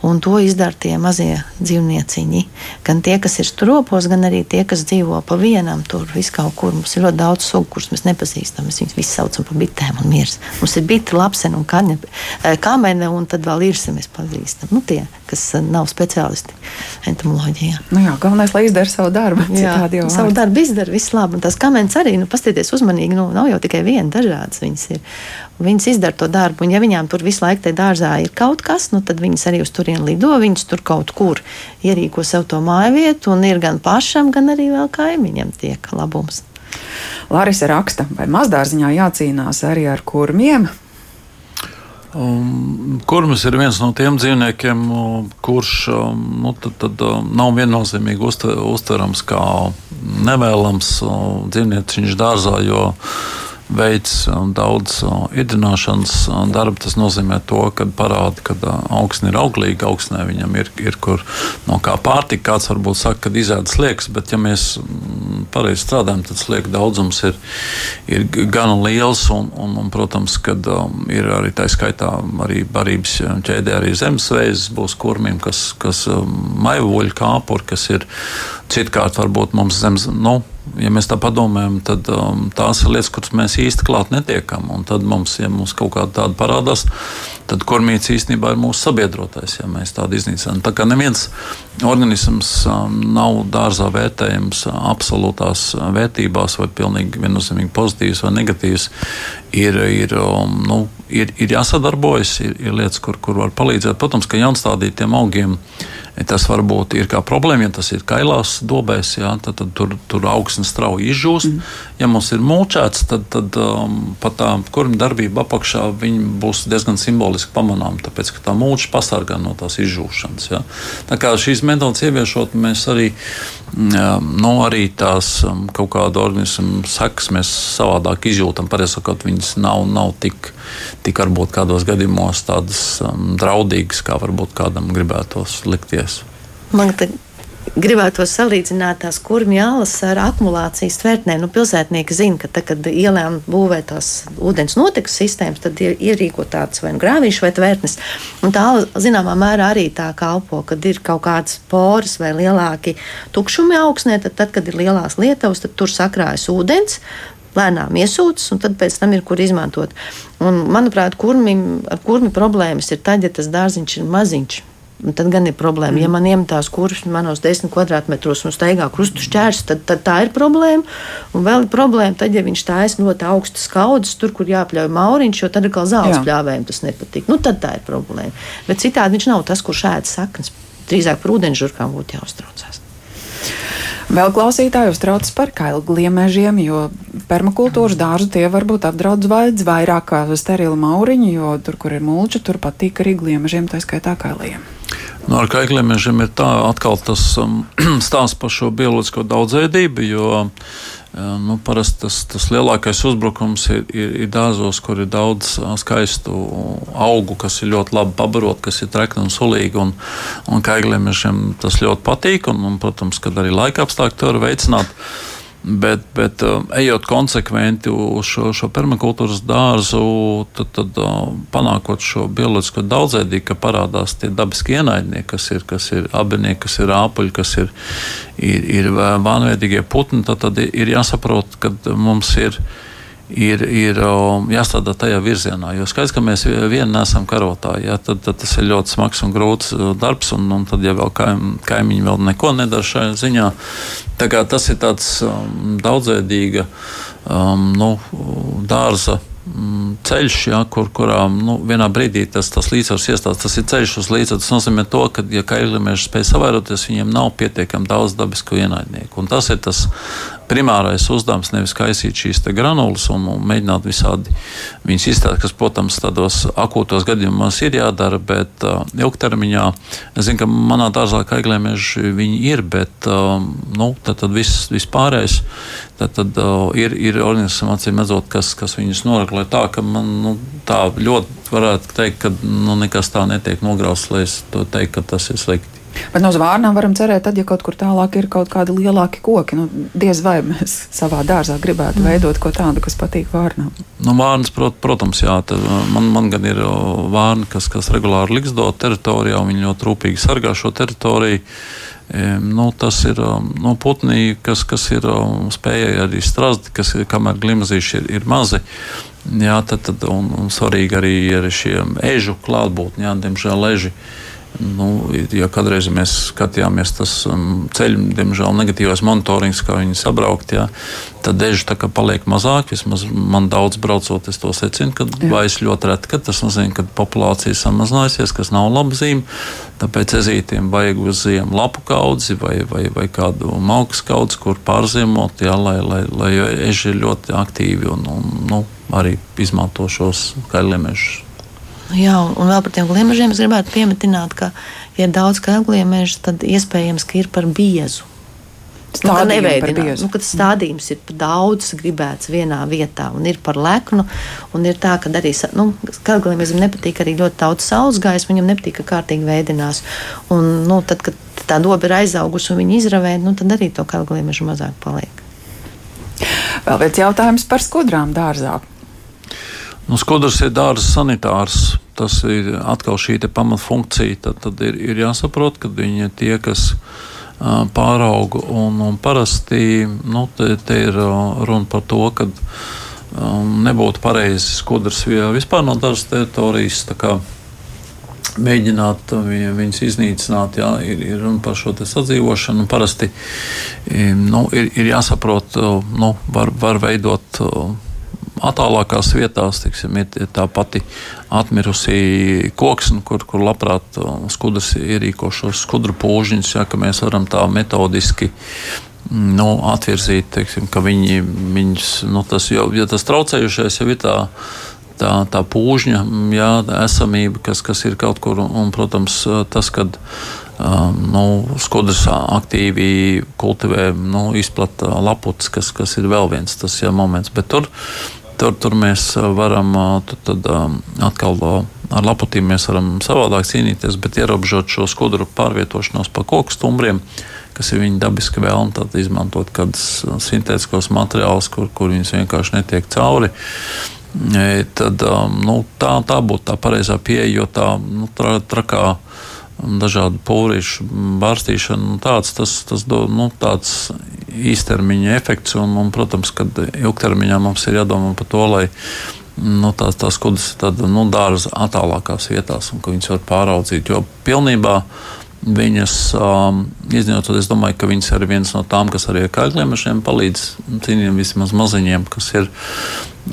Speaker 3: Un to izdara tie mazie dzīvnieciņi. Gan tie, kas ir stropos, gan arī tie, kas dzīvo pa vienam tur vis kaut kur. Mums ir ļoti daudz sugu, kurus mēs nepazīstam. Mēs viņus visus saucam par bitēm un miers. Mums ir biti, lapsena un kaņa, eh, kamene, un tad vēl ir, mēs pazīstam. Nu, tie, kas eh, nav speciālisti entomoloģijā.
Speaker 1: Nu jā, galvenais, lai izdara savu darbu. Jā,
Speaker 3: savu darbu izdara. Un tās kamenes arī, nu, pastieties uzmanīgi, nu, nav jau tikai viena, dažādas viņas ir. Viņas izdara to darbu, un ja viņām tur visu laiku tajā dārzā ir kaut kas, nu, tad viņas arī uz turieni lido, viņas tur kaut kur ierīko sev to māju vietu, un ir gan pašam, gan arī vēl kaimiņam tiek labums.
Speaker 1: Lārisa raksta, vai mazdārziņā jācīnās arī ar kurmiem,
Speaker 2: Um, Kurmis ir viens no tiem dzīvniekiem, kurš um, nu, tad, tad, um, nav viennozīmīgi uztver, uztverams kā nevēlams uh, dzīvnieciņš dārzā, jo veids daudz iedināšanas darbu. Tas nozīmē to, ka parāda, ka augsne ir auglīga, augsnē viņam ir, ir kur no kā pārtika. Kāds varbūt saka, ka izēdas liekas, bet ja mēs mm, pareizi strādājam, tad slieku daudzums ir, ir gana liels. Un, un, un, protams, ka um, ir arī tā skaitā arī barības ķēdē arī zemesvējas būs kurmiem, kas, kas um, maivoļu kāpuri, kas ir citkārt varbūt mums zemes. Nu, ja mēs tā padomājam, tad um, tās ir lietas, kuras mēs īsti klāt netiekam. Un tad mums, ja mums kaut kāda tāda parādās, tad kormīts īstenībā ir mūsu sabiedrotais, ja mēs tādu iznīcinām. Tā kā neviens organisms um, nav dārzā vērtējams absolūtās vērtībās, vai pilnīgi viennozīmīgi pozitīvs vai negatīvs, ir, ir, um, nu, ir, ir jāsadarbojas, ir, ir lietas, kur, kur var palīdzēt. Protams, ka jaunstādītiem augiem Tas varbūt ir kā problēma, ja tas ir kailās dobēs, jā, tad, tad tur, tur augsne strauji izžūst. Mm. Ja mums ir mulčēts, tad, tad um, pat tā kurma darbība apakšā būs diezgan simboliski pamanāma, tāpēc ka tā mulča pasargā no tās izžūšanas. Jā. Tā kā šīs metodas ieviešot, mēs arī, um, nu, arī tās um, kaut kādu organismu sekas mēs savādāk izjūtam. Pareizāk, viņas nav, nav tik, tik varbūt kādos gadījumos tādas um, draudīgas, kā varbūt kādam gribētos likties.
Speaker 3: Man te gribētu salīdzināt tās kurmju alas ar akumulācijas tvērtnēm. Nu, pilsētnieki zina, ka, tā, kad ielām būvē tās ūdens notekas sistēmas, tad ir ierīko tāds vai nu grāvīšs vai tvērtnes. Un tā zināmā mērā arī tā kalpo, kad ir kaut kādas poras vai lielāki tukšumi augsnē, tad, tad kad ir lielās lietavas, tad tur sakrājas ūdens lēnām iesūcas, un tad pēc tam ir kur izmantot. Un, manuprāt, kurmim, ar kurmi problēmas ir tad, ja tas dārziņš ir maziņš. Un tad gan ir problēma. Mm. Ja man iemetās kurš manos desmit kvadrātmetros un staigā krustu šķērs, tad, tad tā ir problēma. Un vēl ir problēma, tad, ja viņš stājas ļoti augstas kaudzes, tur, kur jāpļauj mauriņš, jo tad kā zāles pļāvējiem tas nepatīk. Nu, tad tā ir problēma. Bet citādi viņš nav tas, kurš ēd saknes. Drīzāk par ūdeņžurkām būtu jāuztraucās.
Speaker 1: Vēl klausītāji uztraucas par kailgliemežiem, jo permakultūras dārzu tie varbūt apdraud zvaigznes vairāk kā sterili mauriņi, jo tur, kur ir mulča, tur patīk arī gliemežiem, tā skaitā kailiem.
Speaker 2: Nu, ar kailgliemežiem ir tā atkal tas um, stāsts par šo bioloģisko daudzveidību, jo Nu, parasti tas, tas lielākais uzbrukums ir, ir, ir dārzos, kur ir daudz skaistu augu, kas ir ļoti labi pabaroti, kas ir trekni un sulīgi. Un, un kaigliem tas ļoti patīk. Un, un, protams, kad arī laika apstākļi to var veicināt. Bet, bet uh, ejot konsekventi uz šo, šo permakultūras dārzu, tad, tad uh, panākot šo bioloģisko daudzveidību, ka parādās tie dabiski ienaidnieki, kas ir, kas ir abinieki, kas ir āpuļi, kas ir, ir, ir vānveidīgie putni, tad, tad ir jāsaprot, ka mums ir ielikumi ir, ir jāstrādā tajā virzienā. Jo skaidrs, ka mēs vieni nesam karotāji, jā, tad, tad tas ir ļoti smags un grūts darbs, un, un tad, ja vēl kaim, kaimiņi vēl neko nedara šajā ziņā, tas ir tāds um, daudzveidīga um, nu, dārza Mm, ceļš, ja, kur, kurā nu, vienā brīdī tas, tas līdzsvars iestājas. Tas ir ceļš uz līdzsvaru. Tas nozīmē, to, ka, ja kailieši spēj savairoties, viņiem nav pietiekami daudz dabisku ienaidnieku. Un tas ir tas primārais uzdevums, nevis kaisīt šīs granulas un, un mēģināt visādi viņas izstāt, kas, protams, tādos akūtos gadījumos ir jādara, bet uh, ilgtermiņā es zinu, ka manā dārzā kailieši viņi ir, bet uh, nu, tad, tad viss, viss pārējais tad, tad uh, ir, ir organisms, acīm redzot, kas, kas viņus noraklē tā, ka man nu, tā ļoti varētu teikt, ka nu, nekas tā netiek nograusts, lai es to teiktu, ka tas ir slikti.
Speaker 1: Bet no zvārnām varam cerēt, tad, ja kaut kur tālāk ir kaut kādi lielāki koki, nu, diez vai mēs savā dārzā gribētu mm. veidot ko tādu, kas patīk vārnām.
Speaker 2: Nu, vārnas, prot, protams, jā, man, man gan ir vārni, kas, kas regulāri liksdo teritorijā, un viņi ļoti rūpīgi sargā šo teritoriju. Nu, tas ir nu, putni, kas, kas ir spējīgi arī strādāt, kas ir kamēr glimazīši ir, ir mazi. Jā, tad, tad, un, un svarīgi arī ir šie ežu klātbūtni, jā, diemžēl eži. Uh, Nu, ja kādreiz mēs skatījāmies tas um, ceļu, diemžēl negatīvais monitorings, kā viņi sabraukt, jā, tad dežu paliek mazāk. Vismaz man daudz braucot, es to secinu, ka vairs ļoti reti, ka tas nozīmē, ka populācija samazinājusies, kas nav laba zīme. Tāpēc ezītiem vajag uz ziemu lapu kaudzi vai, vai, vai kādu maukas kaudzi, kur pārziemot, jā, lai, lai, lai eži ir ļoti aktīvi un, un nu, arī izmanto šos kaļiemežus.
Speaker 3: Jā, un vēl par tiem gliemežiem es gribētu pieminēt, ka, ja ir daudz kailgliemežu, tad iespējams, ka ir par biezu. Nu, tā neveidojās. Nu, kad stādījums ir daudz gribēts vienā vietā, un ir par leknu, un ir tā, ka arī nu, kailgliemežam nepatīk arī ļoti daudz saules gaisa, viņam nepatīk, ka kārtīgi veidinās. Un, nu, tad, kad tā doba ir aizaugusi un viņi izravē, nu, tad arī to kailgliemežu mazāk paliek.
Speaker 1: Vēl viens jautājums par skudrām dārzā.
Speaker 2: Nu, skudrs ir dārza sanitārs. Tas ir atkal šī pamatfunkcija. Tad, tad ir, ir jāsaprot, ka viņi ir tie, kas uh, pārauga. Un, un parasti nu, te, te ir runa par to, ka um, nebūtu pareizi skudrs vispār no dažas teritorijas mēģināt viņus iznīcināt. Jā, ir, ir runa par šo sadzīvošanu. Parasti nu, ir, ir jāsaprot, nu, var, var veidot attālākās vietās, tiksim, ir, tā pati atmirusī koksne, kur, kur labprāt skudras ierīko šos skudru pūžiņus, ja, ka mēs varam tā metodiski nu, atvirzīt, teiksim, ka viņi, viņus, nu, tas, jo, ja tas traucējušais jau ir tā tā, tā pūžņa jā, esamība, kas, kas ir kaut kur. Un, protams, tas, kad um, nu, skudras aktīvi kultivē, nu, izplata laputs, kas, kas ir vēl viens tas jā, moments. Bet tur Tur, tur mēs varam tad, tad, atkal ar varam savādāk cīnīties, bet ierobežot šo skudru pārvietošanos pa koku stumbriem, kas ir viņa dabiska vēlme, tad izmantot kādus sintētiskos materiālus, kur, kur viņas vienkārši netiek cauri. Tad, nu, tā, tā būtu tā pareizā pieeja, jo tā nu, tra, trakā dažādu pūrišu bārstīšanu, tāds, tas, tas dod nu, tāds īstermiņa efekts. Un, un, protams, ka ilgtermiņā mums ir jādomā par to, lai nu, tās, tās kudas ir nu, dārza attālākās vietās un ka viņas var pāraudzīt. Jo pilnībā viņas um, izņemot, es domāju, ka viņas ir viens no tām, kas arī ar kaigļiem palīdz cīnījumiem vismaz maziņiem, kas ir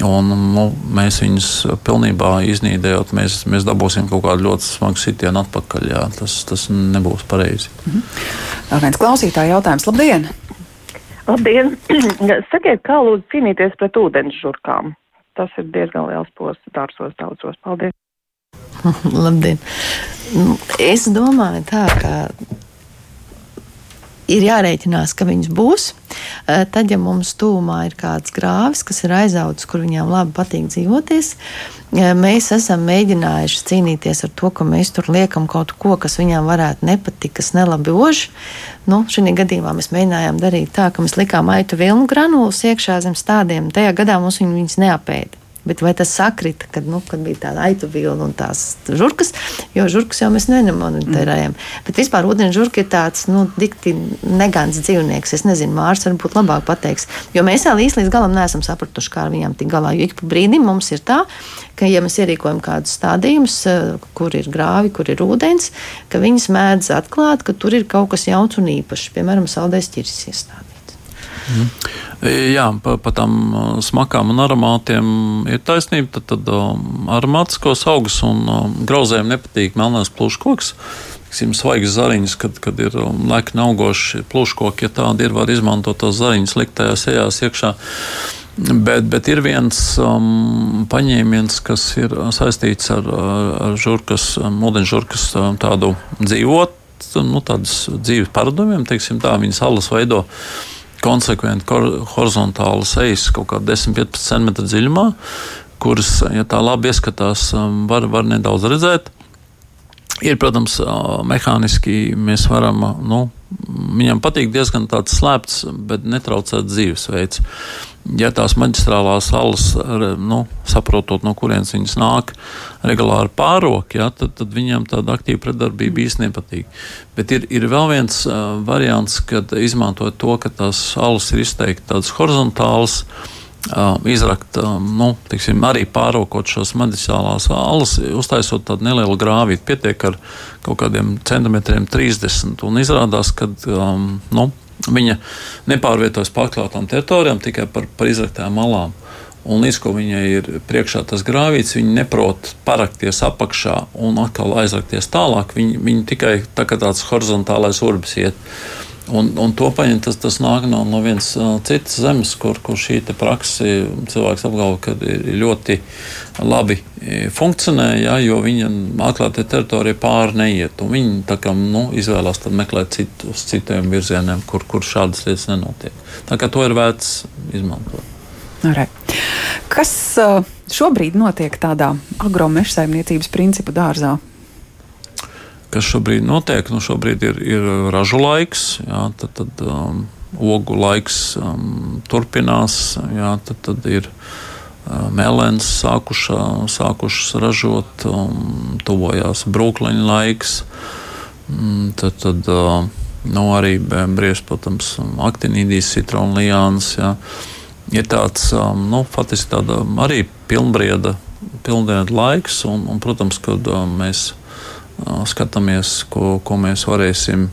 Speaker 2: Un, nu, mēs viņus pilnībā iznīdējot, mēs, mēs dabūsim kaut kādu ļoti smagu sitienu atpakaļ. Jā. Tas, tas nebūs pareizi.
Speaker 1: Mhm. Vēl viens klausītāja jautājums. Labdien!
Speaker 7: Labdien! Sakiet, kā lūdzu cīnīties pret ūdens žurkām? Tas ir diezgan liels posts dārsos daudzos. Paldies!
Speaker 3: Labdien! Nu, es domāju tā, ka ir jārēķinās, ka viņas būs. Eh, tad, ja mums tūmā ir kāds grāvis, kas ir aizaudzis, kur viņām labi patīk dzīvoties, eh, mēs esam mēģinājuši cīnīties ar to, ka mēs tur liekam kaut ko, kas viņām varētu nepatikt, kas nelabi ož. Nu, šajā gadījumā mēs mēģinājām darīt tā, ka mēs likām aitu vilnu granulus iekšā zem stādiem. Tajā gadā mums viņas neapēda. Bet vai tas sakrita, kad, nu, kad bija tāda aitu vilna un tās žurkas, jo žurkas jau mēs nemonitērējam. Mm. Bet vispār ūdens žurka ir tāds, nu, dikti negants dzīvnieks. Es nezinu, Mārs varbūt labāk pateiks. Jo mēs vēl īsti līdz galam neesam sapratuši, kā ar viņām tik galā. Jo ik pa brīdim mums ir tā, ka, ja mēs ierīkojam kādus stādījumus, eh, kur ir grāvi, kur ir ūdens, ka viņas mēdz atklāt, ka tur ir kaut kas jauns un īpašs, piemēram, saldais ķirsis iestādē.
Speaker 2: Mm. Jā, par pa tām uh, smakām un aromātiem ir taisnība. Tad, tad um, aromātiskos augus un um, grauzējiem nepatīk melnās plūškoks. Svaigas zariņas, kad, kad ir um, lekni augoši plūškoki, ja tādi ir, var izmantot tos zariņus, likt tajās ejās iekšā. Bet, bet ir viens um, paņēmiens, kas ir saistīts ar, ar žurkas, ūdeņžurkas tādu dzīvot, nu, tādas dzīves paradumiem, teiksim tā, viņas alas veido konsekventi horizontālas ejas kaut kādā 10-15 cm dziļumā, kuras, ja tā labi ieskatās, um, var, var nedaudz redzēt. Ir, protams, uh, mehāniski mēs varam, nu, viņam patīk diezgan tāds slēpts, bet netraucēts dzīvesveids ja tās maģistrālās salas, nu, saprotot, no kurienes viņas nāk, regulāri pārok, ja, tad, tad viņam tāda aktīva pretdarbība īstenībā nepatīk. Bet ir, ir vēl viens uh, variants, kad izmantojot to, ka tās salas ir izteikti tādas horizontālas. Uh, izrakt, uh, nu, tiksim, arī pārokot šos maģistrālās alas, uztaisot tādu nelielu grāvīti, pietiek ar kaut kādiem centimetriem 30. Un izrādās, ka um, nu, Viņa nepārvietojas pārklātām teritorijām, tikai par, par izraktām malām. Un līdz ko viņai ir priekšā tas grāvīts, viņa neprot parakties apakšā un atkal aizrakties tālāk. Viņa, viņa tikai tā kā tāds horizontālais urbis iet. Un, un to paņemt, tas, tas nāk no, no vienas citas zemes, kur, kur šī praksa cilvēks apgalvo, ka ļoti labi funkcionē, ja, jo viņa atklātie teritorija pāri neiet. Viņi kā, nu, izvēlās meklēt citu, uz citiem virzieniem, kur, kur šādas lietas nenotiek. Tā kā to ir vērts izmantot.
Speaker 1: Arī. Kas šobrīd notiek tādā agromeža saimniecības principu dārzā?
Speaker 2: Kas šobrīd notiek. Nu, šobrīd ir, ir ražu laiks, jā, tad, tad um, ogu laiks um, turpinās, jā, tad, tad ir uh, melns sākušā, sākušas ražot, um, tuvojās brūkleņa laiks. Um, tad, tad uh, nu, arī brīvs, protams, aktinīdijas, citronlijāns. Jā. Ir tāds, um, nu, faktiski tāda arī pilnbrieda, pilnbrieda laiks, un, un protams, kad um, mēs skatāmies, ko, ko mēs varēsim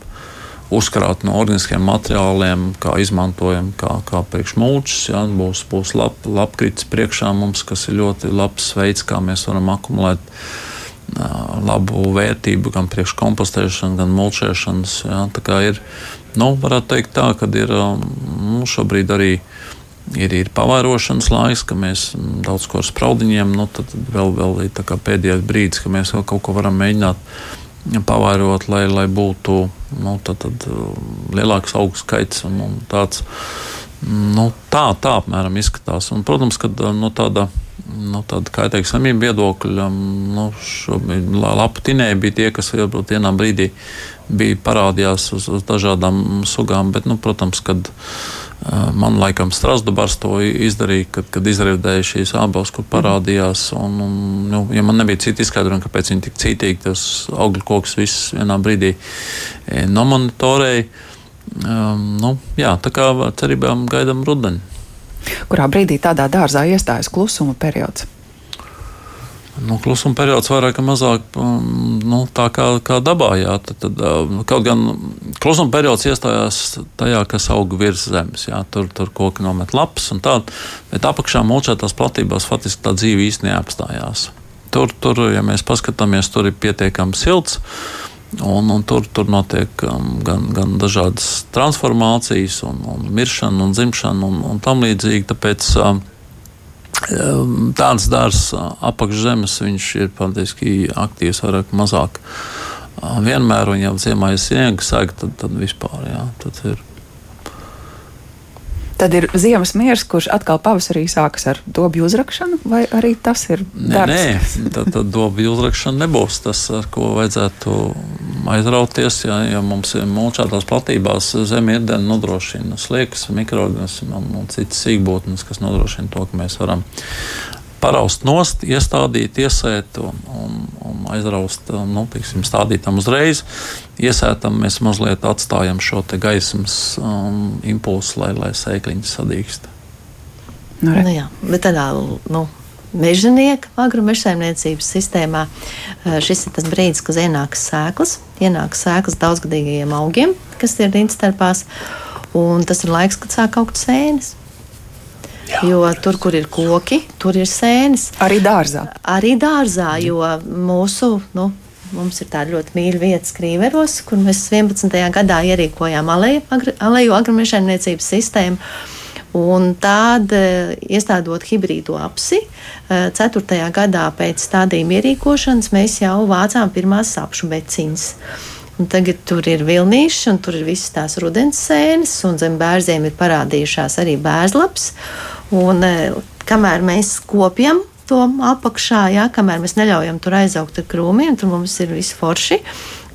Speaker 2: uzkrāt no organiskiem materiāliem, kā izmantojam, kā, kā priekšmulčus. Ja, būs būs lap, lapkrits priekšā mums, kas ir ļoti labs veids, kā mēs varam akumulēt uh, labu vērtību gan priekš kompostēšanas, gan mulčēšanas. Ja, ir, nu, varētu teikt tā, ka ir nu, šobrīd arī ir, ir pavērošanas laiks, ka mēs daudz ko spraudiņiem, nu, tad vēl, vēl ir pēdējais brīdis, ka mēs vēl kaut ko varam mēģināt pavērot, lai, lai būtu nu, tad, tad, lielāks augu skaits un, un tāds. Nu, tā, tā apmēram izskatās. Un, protams, ka no tāda nu, tāda kaitīga samība viedokļa. Nu, lapu tinēji bija tie, kas varbūt vienā brīdī bija parādījās uz, uz dažādām sugām, bet, nu, protams, kad man laikam Strasdabars to izdarīja, kad, kad izrādīja šīs abas, kur parādījās. Un, un, nu, ja man nebija citi izskaidrojumi, kāpēc viņi tik cītīgi tas augļu koks viss vienā brīdī nomonitorēja. Um, nu, jā, tā kā cerībām gaidām rudeni
Speaker 1: kurā brīdī tādā dārzā iestājas klusuma periods?
Speaker 2: Nu, klusuma periods vairāk vai mazāk um, nu, tā kā, kā dabā. Jā, tad, tad, um, kaut gan klusuma periods iestājās tajā, kas aug virs zemes. Jā, tur, tur koki nomet lapas un tā, bet apakšā mulčētās platībās faktiski tā dzīve īstenībā neapstājās. Tur, tur, ja mēs paskatāmies, tur ir pietiekami silts. Un, un tur, tur notiek um, gan, gan dažādas transformācijas, un, un miršana, un dzimšana un, un tam līdzīgi. Tāpēc um, um tāds dārsts uh, apakšzemes ir patiesībā aktīvs vairāk vai mazāk. Uh, vienmēr, un ja ziemā ir sniega sēga, tad, tad vispār jā, tad ir
Speaker 1: Tad ir ziemas miers, kurš atkal pavasarī sākas ar dobju uzrakšanu, vai arī tas ir darbs?
Speaker 2: Nē, nē tad, tad dobju uzrakšana nebūs tas, ar ko vajadzētu aizrauties. Ja, ja mums ir mulčātās platībās diena nodrošina sliekas, mikroorganismus un, un citas sīkbūtnes, kas nodrošina to, ka mēs varam paraust nost, iestādīt, iesēt un, un, un aizraust, nu, tiksim, stādīt tam uzreiz. Iesētam mēs mazliet atstājam šo gaismas um, impulsu, lai, lai sēkliņas sadīkst.
Speaker 3: Nu, nu, jā, bet tādā, nu, mežonieka agromežsaimniecības sistēmā eh, šis ir tas brīdis, kad ienākas sēklas, ienākas sēklas daudzgadīgajiem augiem, kas ir rīnstarpās, un tas ir laiks, kad sāk augt sēnes. Jā. Jo tur, kur ir koki, tur ir sēnes.
Speaker 1: Arī dārzā.
Speaker 3: Arī dārzā, jo mūsu. Nu, Mums ir tāda ļoti mīļa vieta Skrīveros, kur mēs 11. gadā ierīkojām aleju, agri, aleju agromežēmniecības sistēmu. Un tad, iestādot hibrīdu apsi, 4. gadā pēc stādījuma ierīkošanas, mēs jau vācām pirmās sapšu beciņas. Un tagad tur ir vilnīši, un tur ir visas tās rudens sēnes, un zem bērziem ir parādījušās arī bērzlaps. Un, e, kamēr mēs kopjam to apakšā, jā, kamēr mēs neļaujam tur aizaugt ar krūmiem, tur mums ir visi forši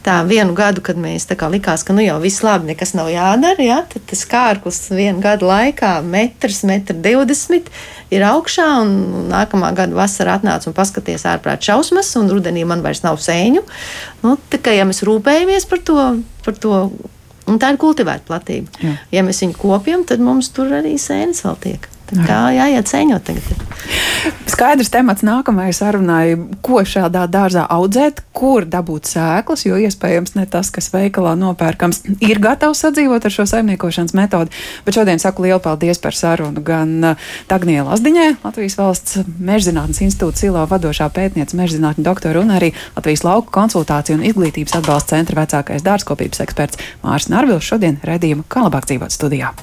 Speaker 3: tā vienu gadu, kad mēs likās, ka nu jau viss labi, nekas nav jādara, ja, tad tas kārklis vienu gadu laikā metrs, metrs divdesmit ir augšā, un nākamā gada vasarā atnāca un paskaties ārprāt šausmas, un rudenī man vairs nav sēņu. Nu, tā kā ja mēs rūpējamies par to, par to un tā ir kultivēta platība. Jā. Ja mēs viņu kopjam, tad mums tur arī sēnes vēl tiek. Tā kā jāiet ceņot tagad.
Speaker 1: Skaidrs temats nākamajai sarunai, ko šādā dārzā audzēt, kur dabūt sēklas, jo iespējams ne tas, kas veikalā nopērkams, ir gatavs sadzīvot ar šo saimniekošanas metodi. Bet šodien saku lielu paldies par sarunu gan uh, Dagniela Lazdiņai, Latvijas valsts mežzinātnes institūta silā vadošā pētniece mežzinātņu doktora un arī Latvijas lauku konsultāciju un izglītības atbalsta centra vecākais dārzkopības eksperts Mārs Narvils šodien redzījuma Kā labāk dzīvot studijā.